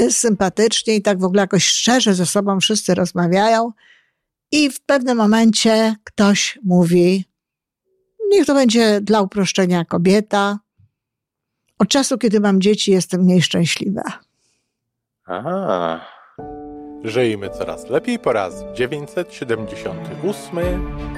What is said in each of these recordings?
jest sympatycznie i tak w ogóle jakoś szczerze ze sobą wszyscy rozmawiają. I w pewnym momencie ktoś mówi, niech to będzie dla uproszczenia kobieta. Od czasu, kiedy mam dzieci, jestem mniej szczęśliwa. Aha. Żyjmy coraz lepiej po raz 978.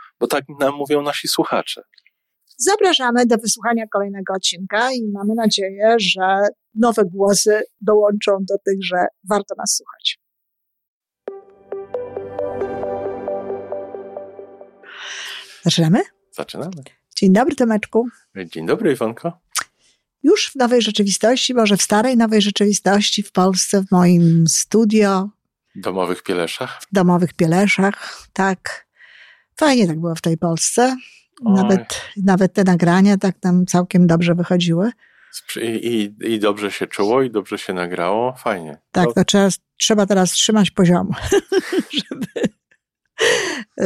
bo tak nam mówią nasi słuchacze. Zapraszamy do wysłuchania kolejnego odcinka i mamy nadzieję, że nowe głosy dołączą do tych, że warto nas słuchać. Zaczynamy? Zaczynamy. Dzień dobry, Tomeczku. Dzień dobry, Iwonko. Już w nowej rzeczywistości, może w starej nowej rzeczywistości w Polsce, w moim studio. W domowych Pieleszach. W domowych Pieleszach, tak. Fajnie tak było w tej Polsce. Nawet, nawet te nagrania tak tam całkiem dobrze wychodziły. I, i, I dobrze się czuło, i dobrze się nagrało. Fajnie. Tak, to, to trzeba, trzeba teraz trzymać poziomu, żeby,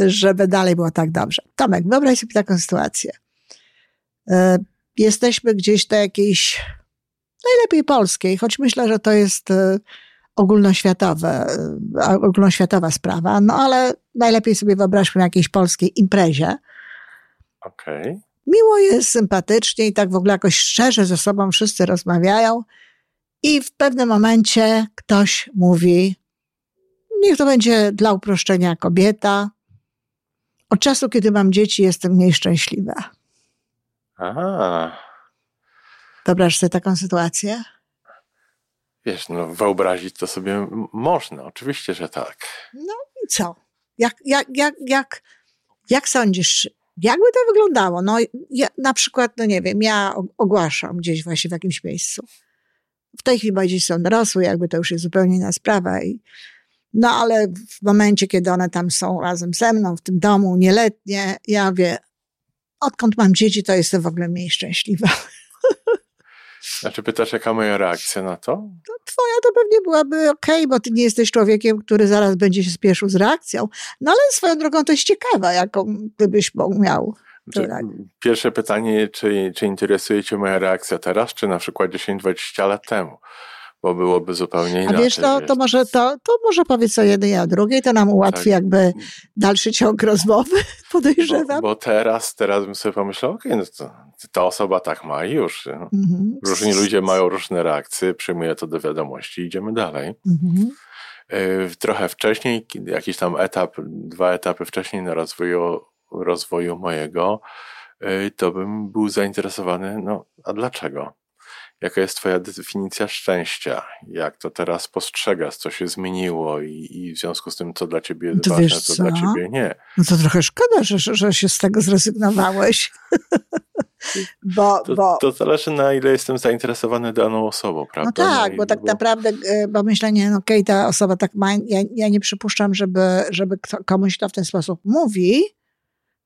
żeby dalej było tak dobrze. Tomek, wyobraź sobie taką sytuację. E, jesteśmy gdzieś do jakiejś najlepiej polskiej, choć myślę, że to jest e, ogólnoświatowe, e, ogólnoświatowa sprawa, no ale najlepiej sobie wyobraźmy na jakiejś polskiej imprezie. Okej. Okay. Miło jest, sympatycznie i tak w ogóle jakoś szczerze ze sobą wszyscy rozmawiają i w pewnym momencie ktoś mówi, niech to będzie dla uproszczenia kobieta. Od czasu, kiedy mam dzieci, jestem mniej szczęśliwa. Aha. Wyobraź sobie taką sytuację? Wiesz, no wyobrazić to sobie można, oczywiście, że tak. No i co? Jak, jak, jak, jak, jak sądzisz, jakby to wyglądało? No ja, na przykład, no nie wiem, ja ogłaszam gdzieś właśnie w jakimś miejscu. W tej chwili dzieci są dorosłe, jakby to już jest zupełnie inna sprawa i no ale w momencie, kiedy one tam są razem ze mną, w tym domu, nieletnie, ja wie, odkąd mam dzieci, to jestem w ogóle mniej szczęśliwa. Znaczy pytasz, jaka moja reakcja na to? to twoja to pewnie byłaby okej, okay, bo ty nie jesteś człowiekiem, który zaraz będzie się spieszył z reakcją. No ale swoją drogą to jest ciekawa, jaką gdybyś miał. Znaczy, pierwsze pytanie, czy, czy interesuje cię moja reakcja teraz, czy na przykład 10-20 lat temu? Bo byłoby zupełnie inaczej. A wiesz, to, to, może, to, to może powiedz o jednej, a drugiej, to nam ułatwi tak. jakby dalszy ciąg rozmowy, podejrzewam. Bo, bo, teraz, teraz bym sobie pomyślał, okej, okay, no to, ta osoba tak ma i już. Mhm. Różni ludzie mają różne reakcje, przyjmuję to do wiadomości i idziemy dalej. Mhm. Y, trochę wcześniej, jakiś tam etap, dwa etapy wcześniej na rozwoju, rozwoju mojego, y, to bym był zainteresowany, no a dlaczego? Jaka jest Twoja definicja szczęścia? Jak to teraz postrzegasz? Co się zmieniło i, i w związku z tym, co dla Ciebie jest ważne, co, co, dla Ciebie nie? No to trochę szkoda, że, że się z tego zrezygnowałeś. bo, to, bo... to zależy na ile jestem zainteresowany daną osobą, prawda? No tak, no bo tak bo... naprawdę, e, bo myślenie, no okej, okay, ta osoba tak ma, ja, ja nie przypuszczam, żeby, żeby komuś to w ten sposób mówi,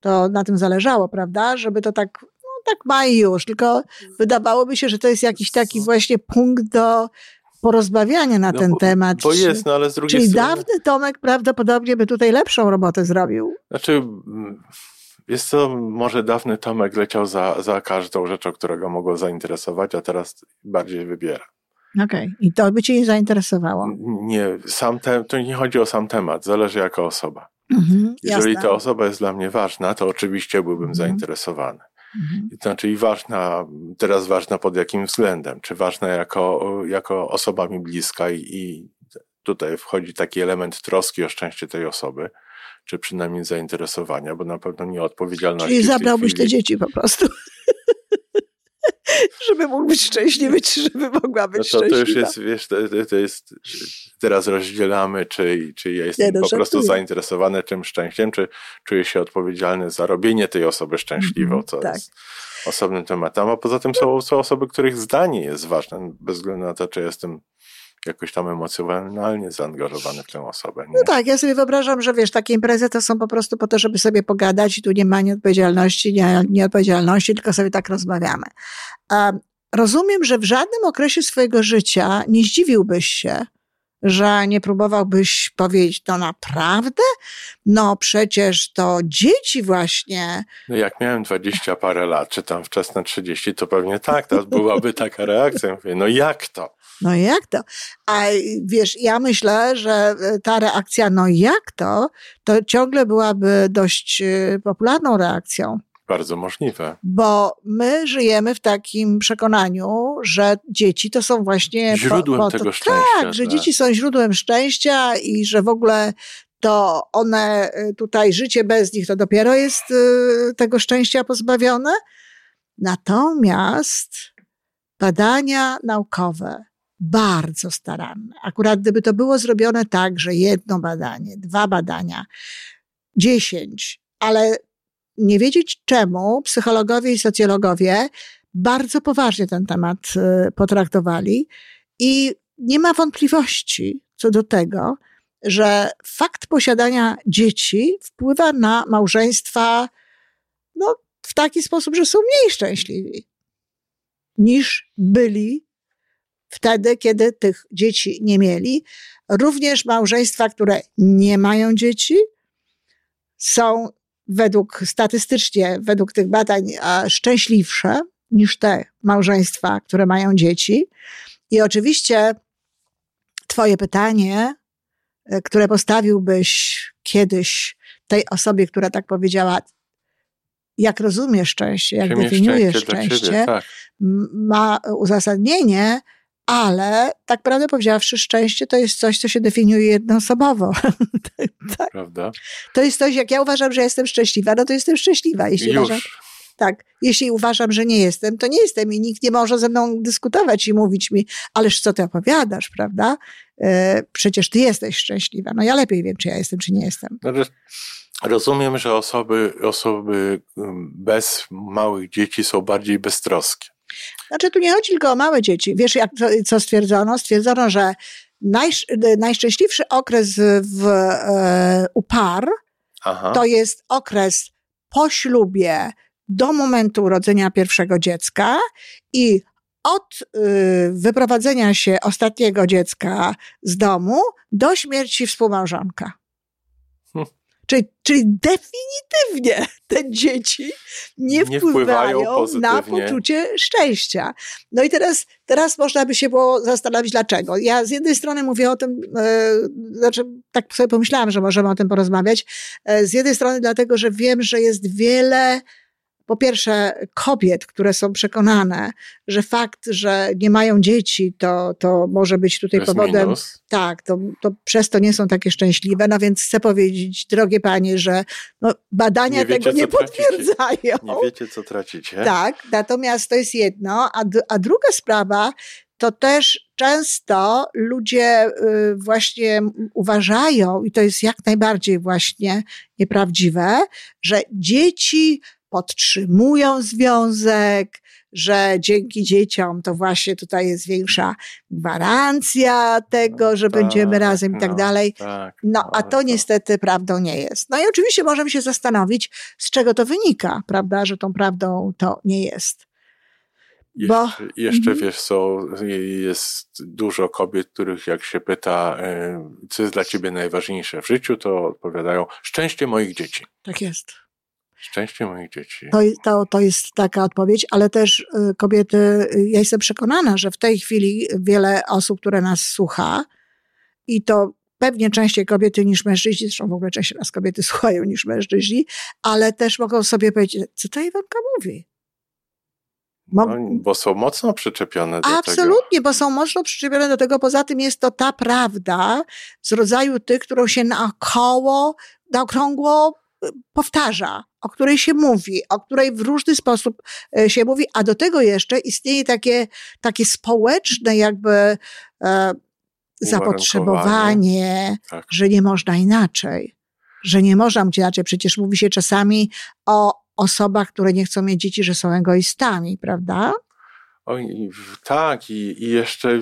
to na tym zależało, prawda? Żeby to tak tak ma i już, tylko wydawałoby się, że to jest jakiś taki właśnie punkt do porozmawiania na no, ten bo, temat. Bo jest, no ale z drugiej Czyli strony... dawny Tomek prawdopodobnie by tutaj lepszą robotę zrobił. Znaczy, jest to, może dawny Tomek leciał za, za każdą rzeczą, która go mogło zainteresować, a teraz bardziej wybiera. Okej, okay. i to by cię nie zainteresowało? Nie, sam te, to nie chodzi o sam temat, zależy jaka osoba. Mhm, Jeżeli jasne. ta osoba jest dla mnie ważna, to oczywiście byłbym mhm. zainteresowany. Mhm. Znaczy i ważna, teraz ważna pod jakim względem? Czy ważna jako, jako osoba mi bliska i, i tutaj wchodzi taki element troski o szczęście tej osoby, czy przynajmniej zainteresowania, bo na pewno nie odpowiedzialności. Czyli zabrałbyś te dzieci po prostu. żeby mógł być szczęśliwy, czy żeby mogła być no to, szczęśliwa. To już jest, wiesz, to, to jest, teraz rozdzielamy, czy, czy ja jestem no, po prostu zainteresowany tym szczęściem, czy czuję się odpowiedzialny za robienie tej osoby szczęśliwą, mhm, co tak. jest osobnym tematem. A poza tym są, są osoby, których zdanie jest ważne, bez względu na to, czy jestem jakoś tam emocjonalnie zaangażowany w tę osobę. Nie? No tak, ja sobie wyobrażam, że wiesz, takie imprezy to są po prostu po to, żeby sobie pogadać i tu nie ma nieodpowiedzialności, nie, nieodpowiedzialności, tylko sobie tak rozmawiamy. rozumiem, że w żadnym okresie swojego życia nie zdziwiłbyś się, że nie próbowałbyś powiedzieć, to naprawdę? No przecież to dzieci właśnie. No jak miałem dwadzieścia parę lat, czy tam wczesne trzydzieści, to pewnie tak, to byłaby taka reakcja. Mówię, no jak to? No jak to? A wiesz, ja myślę, że e, ta reakcja, no jak to, to ciągle byłaby dość e, popularną reakcją. Bardzo możliwe. Bo my żyjemy w takim przekonaniu, że dzieci to są właśnie. Źródłem po, po to, tego szczęścia. Tak, że tak. dzieci są źródłem szczęścia i że w ogóle to one e, tutaj, życie bez nich to dopiero jest tego szczęścia pozbawione. Natomiast badania naukowe bardzo staranne. Akurat gdyby to było zrobione tak, że jedno badanie, dwa badania, dziesięć, ale nie wiedzieć czemu psychologowie i socjologowie bardzo poważnie ten temat y, potraktowali i nie ma wątpliwości co do tego, że fakt posiadania dzieci wpływa na małżeństwa no, w taki sposób, że są mniej szczęśliwi niż byli wtedy, kiedy tych dzieci nie mieli. Również małżeństwa, które nie mają dzieci, są według statystycznie, według tych badań szczęśliwsze niż te małżeństwa, które mają dzieci. I oczywiście Twoje pytanie, e, które postawiłbyś kiedyś tej osobie, która tak powiedziała, jak rozumiesz szczęście, jak definiujesz szczęście, szczęście tak. ma uzasadnienie, ale tak prawdę powiedziawszy, szczęście to jest coś, co się definiuje jednoosobowo. tak. Prawda? To jest coś, jak ja uważam, że jestem szczęśliwa, no to jestem szczęśliwa. Jeśli Już. uważam, tak, jeśli uważam, że nie jestem, to nie jestem i nikt nie może ze mną dyskutować i mówić mi, ależ co ty opowiadasz, prawda? E, przecież ty jesteś szczęśliwa. No ja lepiej wiem, czy ja jestem, czy nie jestem. Znaczy, rozumiem, że osoby, osoby mm, bez małych dzieci są bardziej beztroskie. Znaczy, tu nie chodzi tylko o małe dzieci. Wiesz, jak, co stwierdzono? Stwierdzono, że naj, najszczęśliwszy okres w, e, u par Aha. to jest okres po ślubie do momentu urodzenia pierwszego dziecka i od y, wyprowadzenia się ostatniego dziecka z domu do śmierci współmałżonka. Czyli, czyli definitywnie te dzieci nie, nie wpływają, wpływają na poczucie szczęścia. No i teraz, teraz można by się było zastanowić, dlaczego. Ja z jednej strony mówię o tym, e, znaczy tak sobie pomyślałam, że możemy o tym porozmawiać. E, z jednej strony dlatego, że wiem, że jest wiele po pierwsze kobiet, które są przekonane, że fakt, że nie mają dzieci, to, to może być tutaj powodem. Minus. Tak, to, to przez to nie są takie szczęśliwe. No więc chcę powiedzieć, drogie panie, że no, badania nie tego nie potwierdzają. Nie wiecie, co tracicie. Tak, natomiast to jest jedno. A, a druga sprawa, to też często ludzie y, właśnie uważają, i to jest jak najbardziej właśnie nieprawdziwe, że dzieci podtrzymują związek, że dzięki dzieciom to właśnie tutaj jest większa gwarancja tego, że tak, będziemy razem i tak no, dalej. Tak, no, a to niestety prawdą nie jest. No i oczywiście możemy się zastanowić, z czego to wynika, prawda, że tą prawdą to nie jest. Bo... Jeszcze, jeszcze mhm. wiesz, są, jest dużo kobiet, których jak się pyta, co jest dla ciebie najważniejsze w życiu, to odpowiadają szczęście moich dzieci. Tak jest. Szczęście moich dzieci. To, to, to jest taka odpowiedź, ale też y, kobiety, y, ja jestem przekonana, że w tej chwili wiele osób, które nas słucha i to pewnie częściej kobiety niż mężczyźni, zresztą w ogóle częściej nas kobiety słuchają niż mężczyźni, ale też mogą sobie powiedzieć, co ta Iwanka mówi? no, bo są mocno przyczepione do absolutnie, tego. Absolutnie, bo są mocno przyczepione do tego. Poza tym jest to ta prawda z rodzaju tych, którą się naokoło, naokrągło powtarza. O której się mówi, o której w różny sposób e, się mówi, a do tego jeszcze istnieje takie, takie społeczne jakby e, zapotrzebowanie, tak. że nie można inaczej. Że nie można być inaczej. Przecież mówi się czasami o osobach, które nie chcą mieć dzieci, że są egoistami, prawda? Oj, tak, i, i jeszcze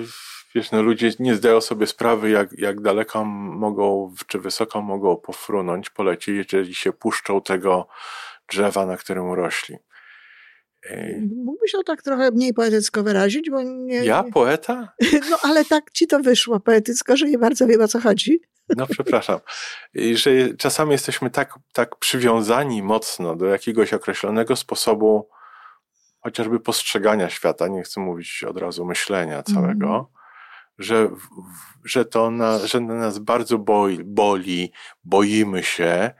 wiesz, no ludzie nie zdają sobie sprawy, jak, jak daleko mogą, czy wysoko mogą pofrunąć, polecieć, jeżeli się puszczą tego drzewa, na którym urośli. Mógłbyś to tak trochę mniej poetycko wyrazić, bo nie... Ja? Poeta? No ale tak ci to wyszło poetycko, że nie bardzo wiem o co chodzi. No przepraszam. Że czasami jesteśmy tak, tak przywiązani mocno do jakiegoś określonego sposobu chociażby postrzegania świata, nie chcę mówić od razu myślenia całego, mm. Że, że to na, że na nas bardzo boi, boli, boimy się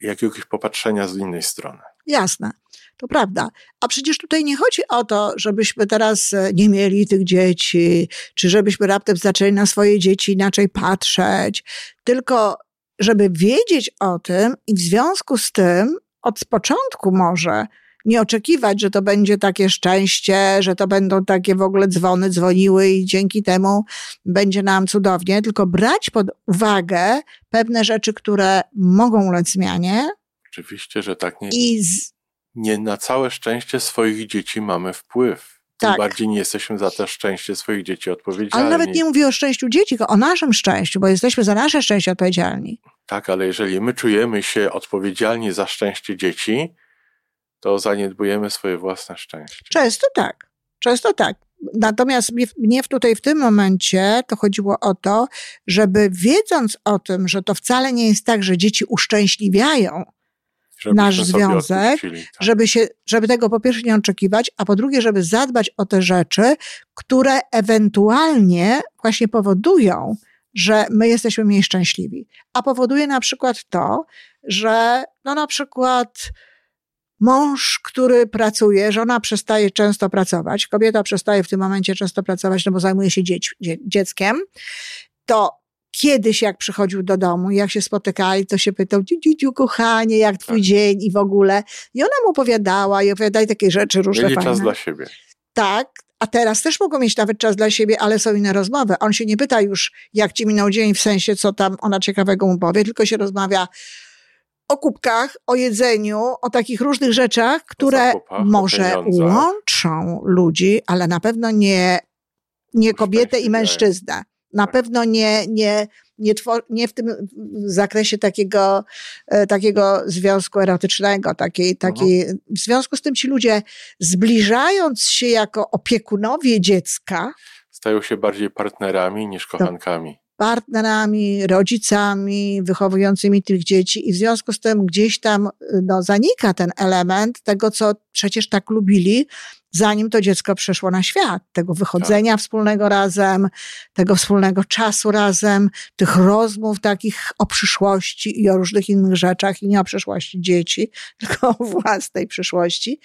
jakiegoś popatrzenia z innej strony. Jasne. To prawda. A przecież tutaj nie chodzi o to, żebyśmy teraz e, nie mieli tych dzieci, czy żebyśmy raptem zaczęli na swoje dzieci inaczej patrzeć, tylko żeby wiedzieć o tym i w związku z tym od początku może nie oczekiwać, że to będzie takie szczęście, że to będą takie w ogóle dzwony dzwoniły i dzięki temu będzie nam cudownie, tylko brać pod uwagę pewne rzeczy, które mogą ulec zmianie. Oczywiście, że tak nie. I z... nie na całe szczęście swoich dzieci mamy wpływ. Tym tak. bardziej nie jesteśmy za to szczęście swoich dzieci odpowiedzialni. Ale nawet nie mówię o szczęściu dzieci, tylko o naszym szczęściu, bo jesteśmy za nasze szczęście odpowiedzialni. Tak, ale jeżeli my czujemy się odpowiedzialni za szczęście dzieci, to zaniedbujemy swoje własne szczęście. Często tak. Często tak. Natomiast mnie tutaj w tym momencie to chodziło o to, żeby wiedząc o tym, że to wcale nie jest tak, że dzieci uszczęśliwiają nasz związek, tak. żeby, się, żeby tego po pierwsze nie oczekiwać, a po drugie, żeby zadbać o te rzeczy, które ewentualnie właśnie powodują, że my jesteśmy mniej szczęśliwi. A powoduje na przykład to, że no na przykład mąż, który pracuje, żona przestaje często pracować, kobieta przestaje w tym momencie często pracować, no bo zajmuje się dzieć, dzieckiem, to kiedyś jak przychodził do domu, jak się spotykali, to się pytał, dzidziu, kochanie, jak twój tak. dzień i w ogóle. I ona mu opowiadała i opowiadali takie rzeczy różne Mieli czas dla siebie. Tak, a teraz też mogą mieć nawet czas dla siebie, ale są inne rozmowy. On się nie pyta już, jak ci minął dzień, w sensie, co tam ona ciekawego mu powie, tylko się rozmawia o kubkach, o jedzeniu, o takich różnych rzeczach, które zakupach, może łączą ludzi, ale na pewno nie, nie kobietę i mężczyznę. Na tak. pewno nie, nie, nie, nie w tym zakresie takiego, e, takiego związku erotycznego, takiej, takiej, mhm. w związku z tym ci ludzie zbliżając się jako opiekunowie dziecka, stają się bardziej partnerami niż kochankami partnerami, rodzicami wychowującymi tych dzieci i w związku z tym gdzieś tam no, zanika ten element tego, co przecież tak lubili, zanim to dziecko przeszło na świat. Tego wychodzenia tak. wspólnego razem, tego wspólnego czasu razem, tych rozmów takich o przyszłości i o różnych innych rzeczach i nie o przyszłości dzieci, tylko o własnej przyszłości.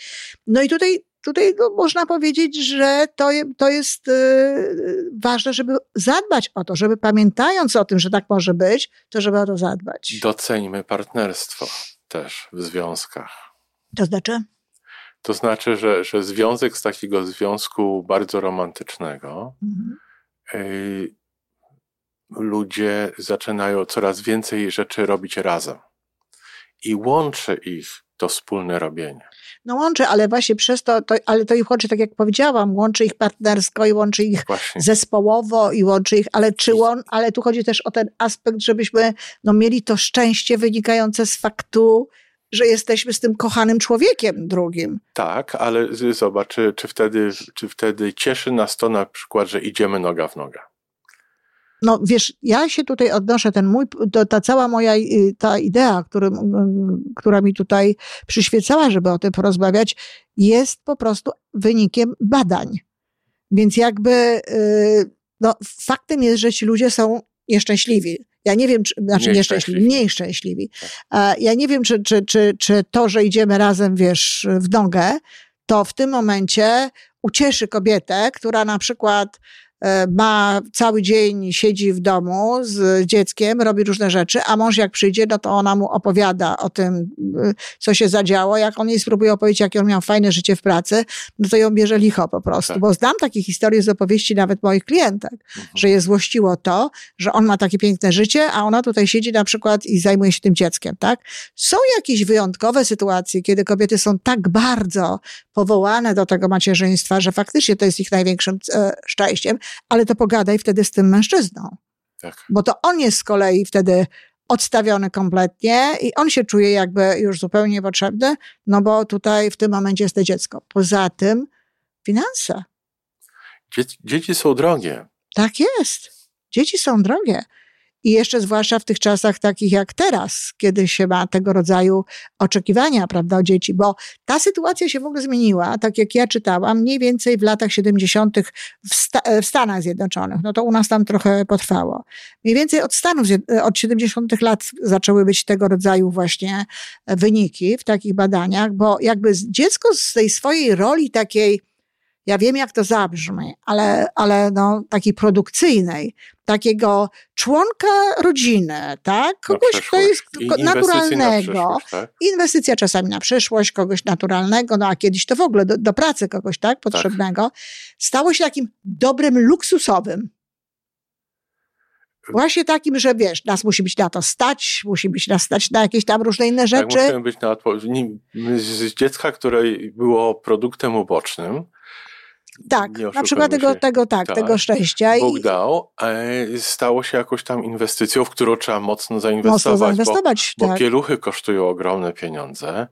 No i tutaj tutaj no, można powiedzieć, że to, to jest y, ważne, żeby zadbać o to, żeby pamiętając o tym, że tak może być, to żeby o to zadbać. Doceńmy partnerstwo też w związkach. To znaczy? To znaczy, że, że związek z takiego związku bardzo romantycznego mhm. y, ludzie zaczynają coraz więcej rzeczy robić razem. I łączy ich to wspólne robienie. No łączy, ale właśnie przez to, to, ale to ich łączy, tak jak powiedziałam, łączy ich partnersko i łączy ich właśnie. zespołowo i łączy ich, ale czy łą, ale tu chodzi też o ten aspekt, żebyśmy no, mieli to szczęście wynikające z faktu, że jesteśmy z tym kochanym człowiekiem drugim. Tak, ale zobacz, czy, czy, wtedy, czy wtedy cieszy nas to na przykład, że idziemy noga w nogę. No wiesz, ja się tutaj odnoszę, ten mój, to, ta cała moja y, ta idea, który, która mi tutaj przyświecała, żeby o tym porozmawiać, jest po prostu wynikiem badań. Więc jakby, y, no faktem jest, że ci ludzie są nieszczęśliwi. Ja nie wiem, czy, znaczy mniej nieszczęśliwi, mniej szczęśliwi. Tak. Ja nie wiem, czy, czy, czy, czy to, że idziemy razem, wiesz, w nogę, to w tym momencie ucieszy kobietę, która na przykład ma cały dzień, siedzi w domu z dzieckiem, robi różne rzeczy, a mąż jak przyjdzie, no to ona mu opowiada o tym, e, co się zadziało. Jak on jej spróbuje opowiedzieć, jakie on miał fajne życie w pracy, no to ją bierze licho po prostu. Tak. Bo znam takie historie z opowieści nawet moich klientek, mhm. że je złościło to, że on ma takie piękne życie, a ona tutaj siedzi na przykład i zajmuje się tym dzieckiem, tak? Są jakieś wyjątkowe sytuacje, kiedy kobiety są tak bardzo powołane do tego macierzyństwa, że faktycznie to jest ich największym e, szczęściem, ale to pogadaj wtedy z tym mężczyzną. Tak. Bo to on jest z kolei wtedy odstawiony kompletnie i on się czuje jakby już zupełnie niepotrzebny, no bo tutaj w tym momencie jest to dziecko. Poza tym finanse. Dzieci, dzieci są drogie. Tak jest. Dzieci są drogie. I jeszcze zwłaszcza w tych czasach takich jak teraz, kiedy się ma tego rodzaju oczekiwania, prawda, o dzieci, bo ta sytuacja się w ogóle zmieniła, tak jak ja czytałam, mniej więcej w latach 70. w, Sta w Stanach Zjednoczonych. No to u nas tam trochę potrwało. Mniej więcej od Stanów, od 70. lat zaczęły być tego rodzaju właśnie wyniki w takich badaniach, bo jakby dziecko z tej swojej roli takiej, ja wiem, jak to zabrzmi, ale, ale no, takiej produkcyjnej, takiego członka rodziny, tak? Kogoś, kto jest naturalnego. Tak? Inwestycja czasami na przyszłość, kogoś naturalnego, no a kiedyś to w ogóle do, do pracy kogoś, tak? Potrzebnego. Tak. Stało się takim dobrem luksusowym. Właśnie takim, że wiesz, nas musi być na to stać, musi być nas stać na jakieś tam różne inne tak, rzeczy. Tak, musimy być na z dziecka, które było produktem ubocznym, tak, na przykład tego, tego, tak, tak, tego szczęścia. Bóg dał, stało się jakąś tam inwestycją, w którą trzeba mocno zainwestować. Mocno zainwestować, bo, tak. bo pieluchy kosztują ogromne pieniądze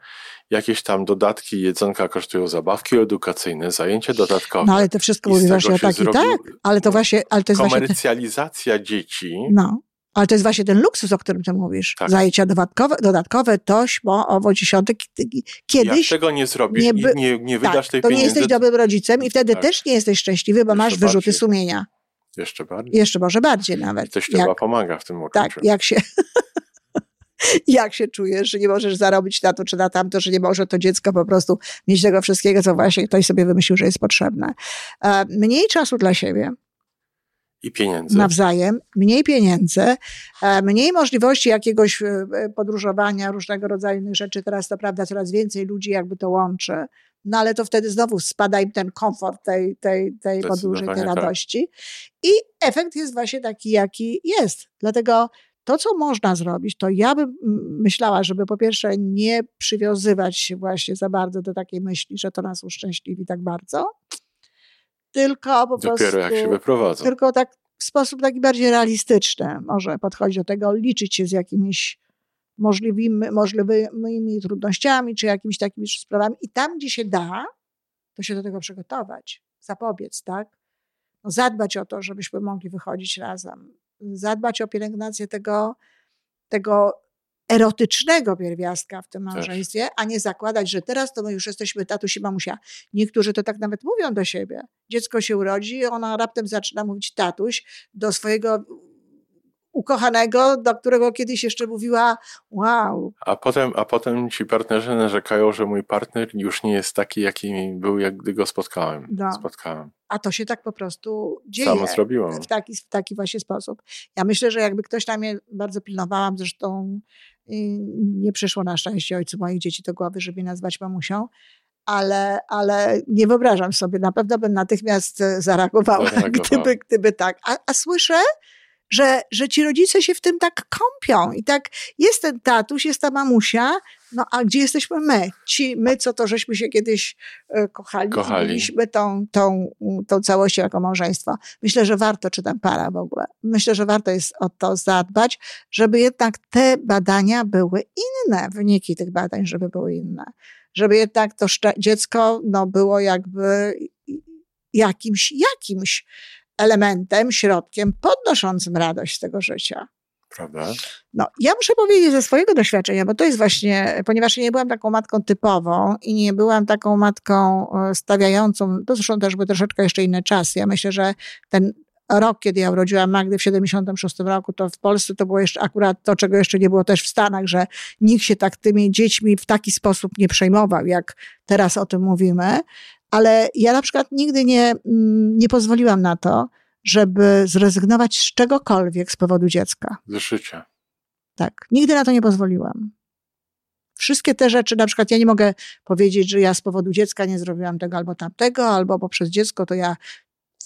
jakieś tam dodatki, jedzonka kosztują zabawki edukacyjne, zajęcia dodatkowe. No ale to wszystko mówi właśnie o taki, tak, ale to właśnie, ale to jest komercjalizacja właśnie... dzieci. No. Ale to jest właśnie ten luksus, o którym ty mówisz. Tak. Zajęcia dodatkowe, dodatkowe tośmo, owo, dziesiątek. Kiedyś... Jak tego nie zrobisz nie, by, nie, nie wydasz tak, tej to pieniędzy... nie jesteś dobrym rodzicem i wtedy tak. też nie jesteś szczęśliwy, bo Jeszcze masz wyrzuty bardziej. sumienia. Jeszcze bardziej. Jeszcze może bardziej nawet. Chyba jak, pomaga w tym okresie. Tak, jak się... jak się czujesz, że nie możesz zarobić na to czy na tamto, że nie może to dziecko po prostu mieć tego wszystkiego, co właśnie ktoś sobie wymyślił, że jest potrzebne. E, mniej czasu dla siebie, i pieniędzy. Nawzajem, mniej pieniędzy, e, mniej możliwości jakiegoś e, podróżowania, różnego rodzaju innych rzeczy. Teraz to prawda, coraz więcej ludzi jakby to łączy. No ale to wtedy znowu spada im ten komfort tej, tej, tej podróży, tej tak. radości. Tak. I efekt jest właśnie taki, jaki jest. Dlatego to, co można zrobić, to ja bym myślała, żeby po pierwsze nie przywiązywać się właśnie za bardzo do takiej myśli, że to nas uszczęśliwi tak bardzo, tylko po Dopiero prostu... jak się wyprowadzą. Tylko tak w sposób taki bardziej realistyczny może podchodzić do tego, liczyć się z jakimiś możliwymi, możliwymi trudnościami, czy jakimiś takimi sprawami. I tam, gdzie się da, to się do tego przygotować, zapobiec, tak? No, zadbać o to, żebyśmy mogli wychodzić razem. Zadbać o pielęgnację tego, tego erotycznego pierwiastka w tym małżeństwie, Też. a nie zakładać, że teraz to my już jesteśmy tatuś i mamusia. Niektórzy to tak nawet mówią do siebie. Dziecko się urodzi, ona raptem zaczyna mówić tatuś do swojego ukochanego, do którego kiedyś jeszcze mówiła wow. A potem, a potem ci partnerzy narzekają, że mój partner już nie jest taki, jaki był, jak gdy go spotkałem. No. spotkałem. A to się tak po prostu dzieje. Samo zrobiłam. W taki, w taki właśnie sposób. Ja myślę, że jakby ktoś tam mnie bardzo pilnowałam, zresztą nie przyszło na szczęście ojcu moich dzieci do głowy, żeby nazwać mamusią, ale, ale nie wyobrażam sobie, na pewno bym natychmiast e, zareagowała, gdyby, gdyby tak. A, a słyszę, że, że ci rodzice się w tym tak kąpią i tak jest ten tatuś, jest ta mamusia, no a gdzie jesteśmy my? Ci, my, co to żeśmy się kiedyś e, kochali, kochali. mieliśmy tą, tą, tą całością jako małżeństwo. Myślę, że warto, czy tam para w ogóle, myślę, że warto jest o to zadbać, żeby jednak te badania były inne, wyniki tych badań, żeby były inne. Żeby jednak to dziecko no, było jakby jakimś, jakimś elementem, środkiem podnoszącym radość z tego życia. Prawda? No, ja muszę powiedzieć ze swojego doświadczenia, bo to jest właśnie, ponieważ nie byłam taką matką typową i nie byłam taką matką e, stawiającą, to zresztą też były troszeczkę jeszcze inne czasy. Ja myślę, że ten rok, kiedy ja urodziłam Magdę w 76 roku, to w Polsce to było jeszcze akurat to, czego jeszcze nie było też w Stanach, że nikt się tak tymi dziećmi w taki sposób nie przejmował, jak teraz o tym mówimy. Ale ja na przykład nigdy nie, mm, nie pozwoliłam na to, żeby zrezygnować z czegokolwiek z powodu dziecka. Z życia. Tak. Nigdy na to nie pozwoliłam. Wszystkie te rzeczy, na przykład ja nie mogę powiedzieć, że ja z powodu dziecka nie zrobiłam tego albo tamtego, albo poprzez dziecko to ja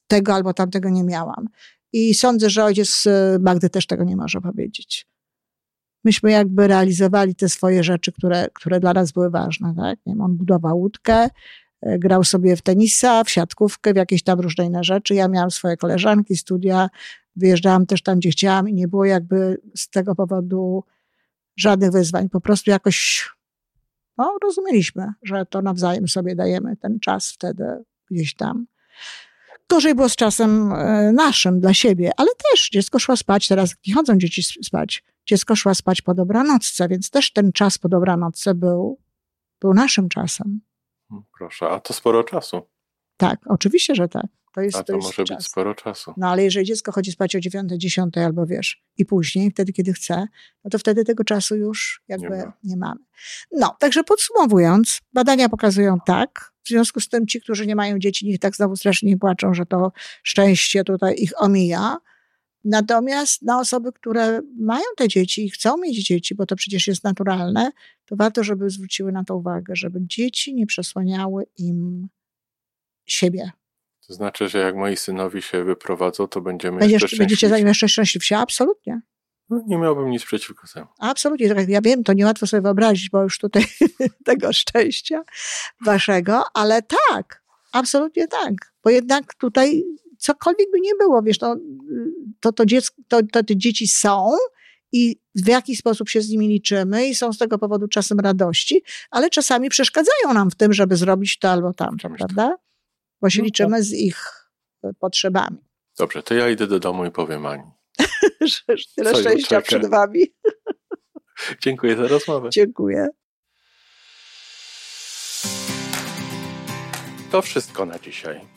tego albo tamtego nie miałam. I sądzę, że ojciec Magdy też tego nie może powiedzieć. Myśmy jakby realizowali te swoje rzeczy, które, które dla nas były ważne. Tak? Nie wiem, on budował łódkę, grał sobie w tenisa, w siatkówkę, w jakieś tam różne inne rzeczy. Ja miałam swoje koleżanki, studia, wyjeżdżałam też tam, gdzie chciałam i nie było jakby z tego powodu żadnych wyzwań. Po prostu jakoś no, rozumieliśmy, że to nawzajem sobie dajemy ten czas wtedy gdzieś tam. Gorzej było z czasem e, naszym, dla siebie, ale też dziecko szło spać, teraz nie chodzą dzieci spać. Dziecko szło spać po dobranocce, więc też ten czas po dobranocce był, był naszym czasem. Proszę, a to sporo czasu. Tak, oczywiście, że tak. To jest, a to, to może czas. być sporo czasu. No ale jeżeli dziecko chodzi spać o 9, 10 albo wiesz, i później, wtedy kiedy chce, no to wtedy tego czasu już jakby nie, ma. nie mamy. No, także podsumowując, badania pokazują tak, w związku z tym ci, którzy nie mają dzieci, niech tak znowu strasznie nie płaczą, że to szczęście tutaj ich omija. Natomiast na osoby, które mają te dzieci i chcą mieć dzieci, bo to przecież jest naturalne, to warto, żeby zwróciły na to uwagę, żeby dzieci nie przesłaniały im siebie. To znaczy, że jak moi synowi się wyprowadzą, to będziemy Będziesz, jeszcze Będziecie za nim jeszcze szczęśliwsi? Absolutnie. No, nie miałbym nic przeciwko temu. Absolutnie. Tak ja wiem, to niełatwo sobie wyobrazić, bo już tutaj tego szczęścia waszego, ale tak, absolutnie tak. Bo jednak tutaj cokolwiek by nie było, wiesz, to, to, to, dziecko, to, to te dzieci są i w jaki sposób się z nimi liczymy i są z tego powodu czasem radości, ale czasami przeszkadzają nam w tym, żeby zrobić to albo tamto, prawda? Bo się no liczymy z ich potrzebami. Dobrze, to ja idę do domu i powiem Ani. tyle Co szczęścia przed wami. Dziękuję za rozmowę. Dziękuję. To wszystko na dzisiaj.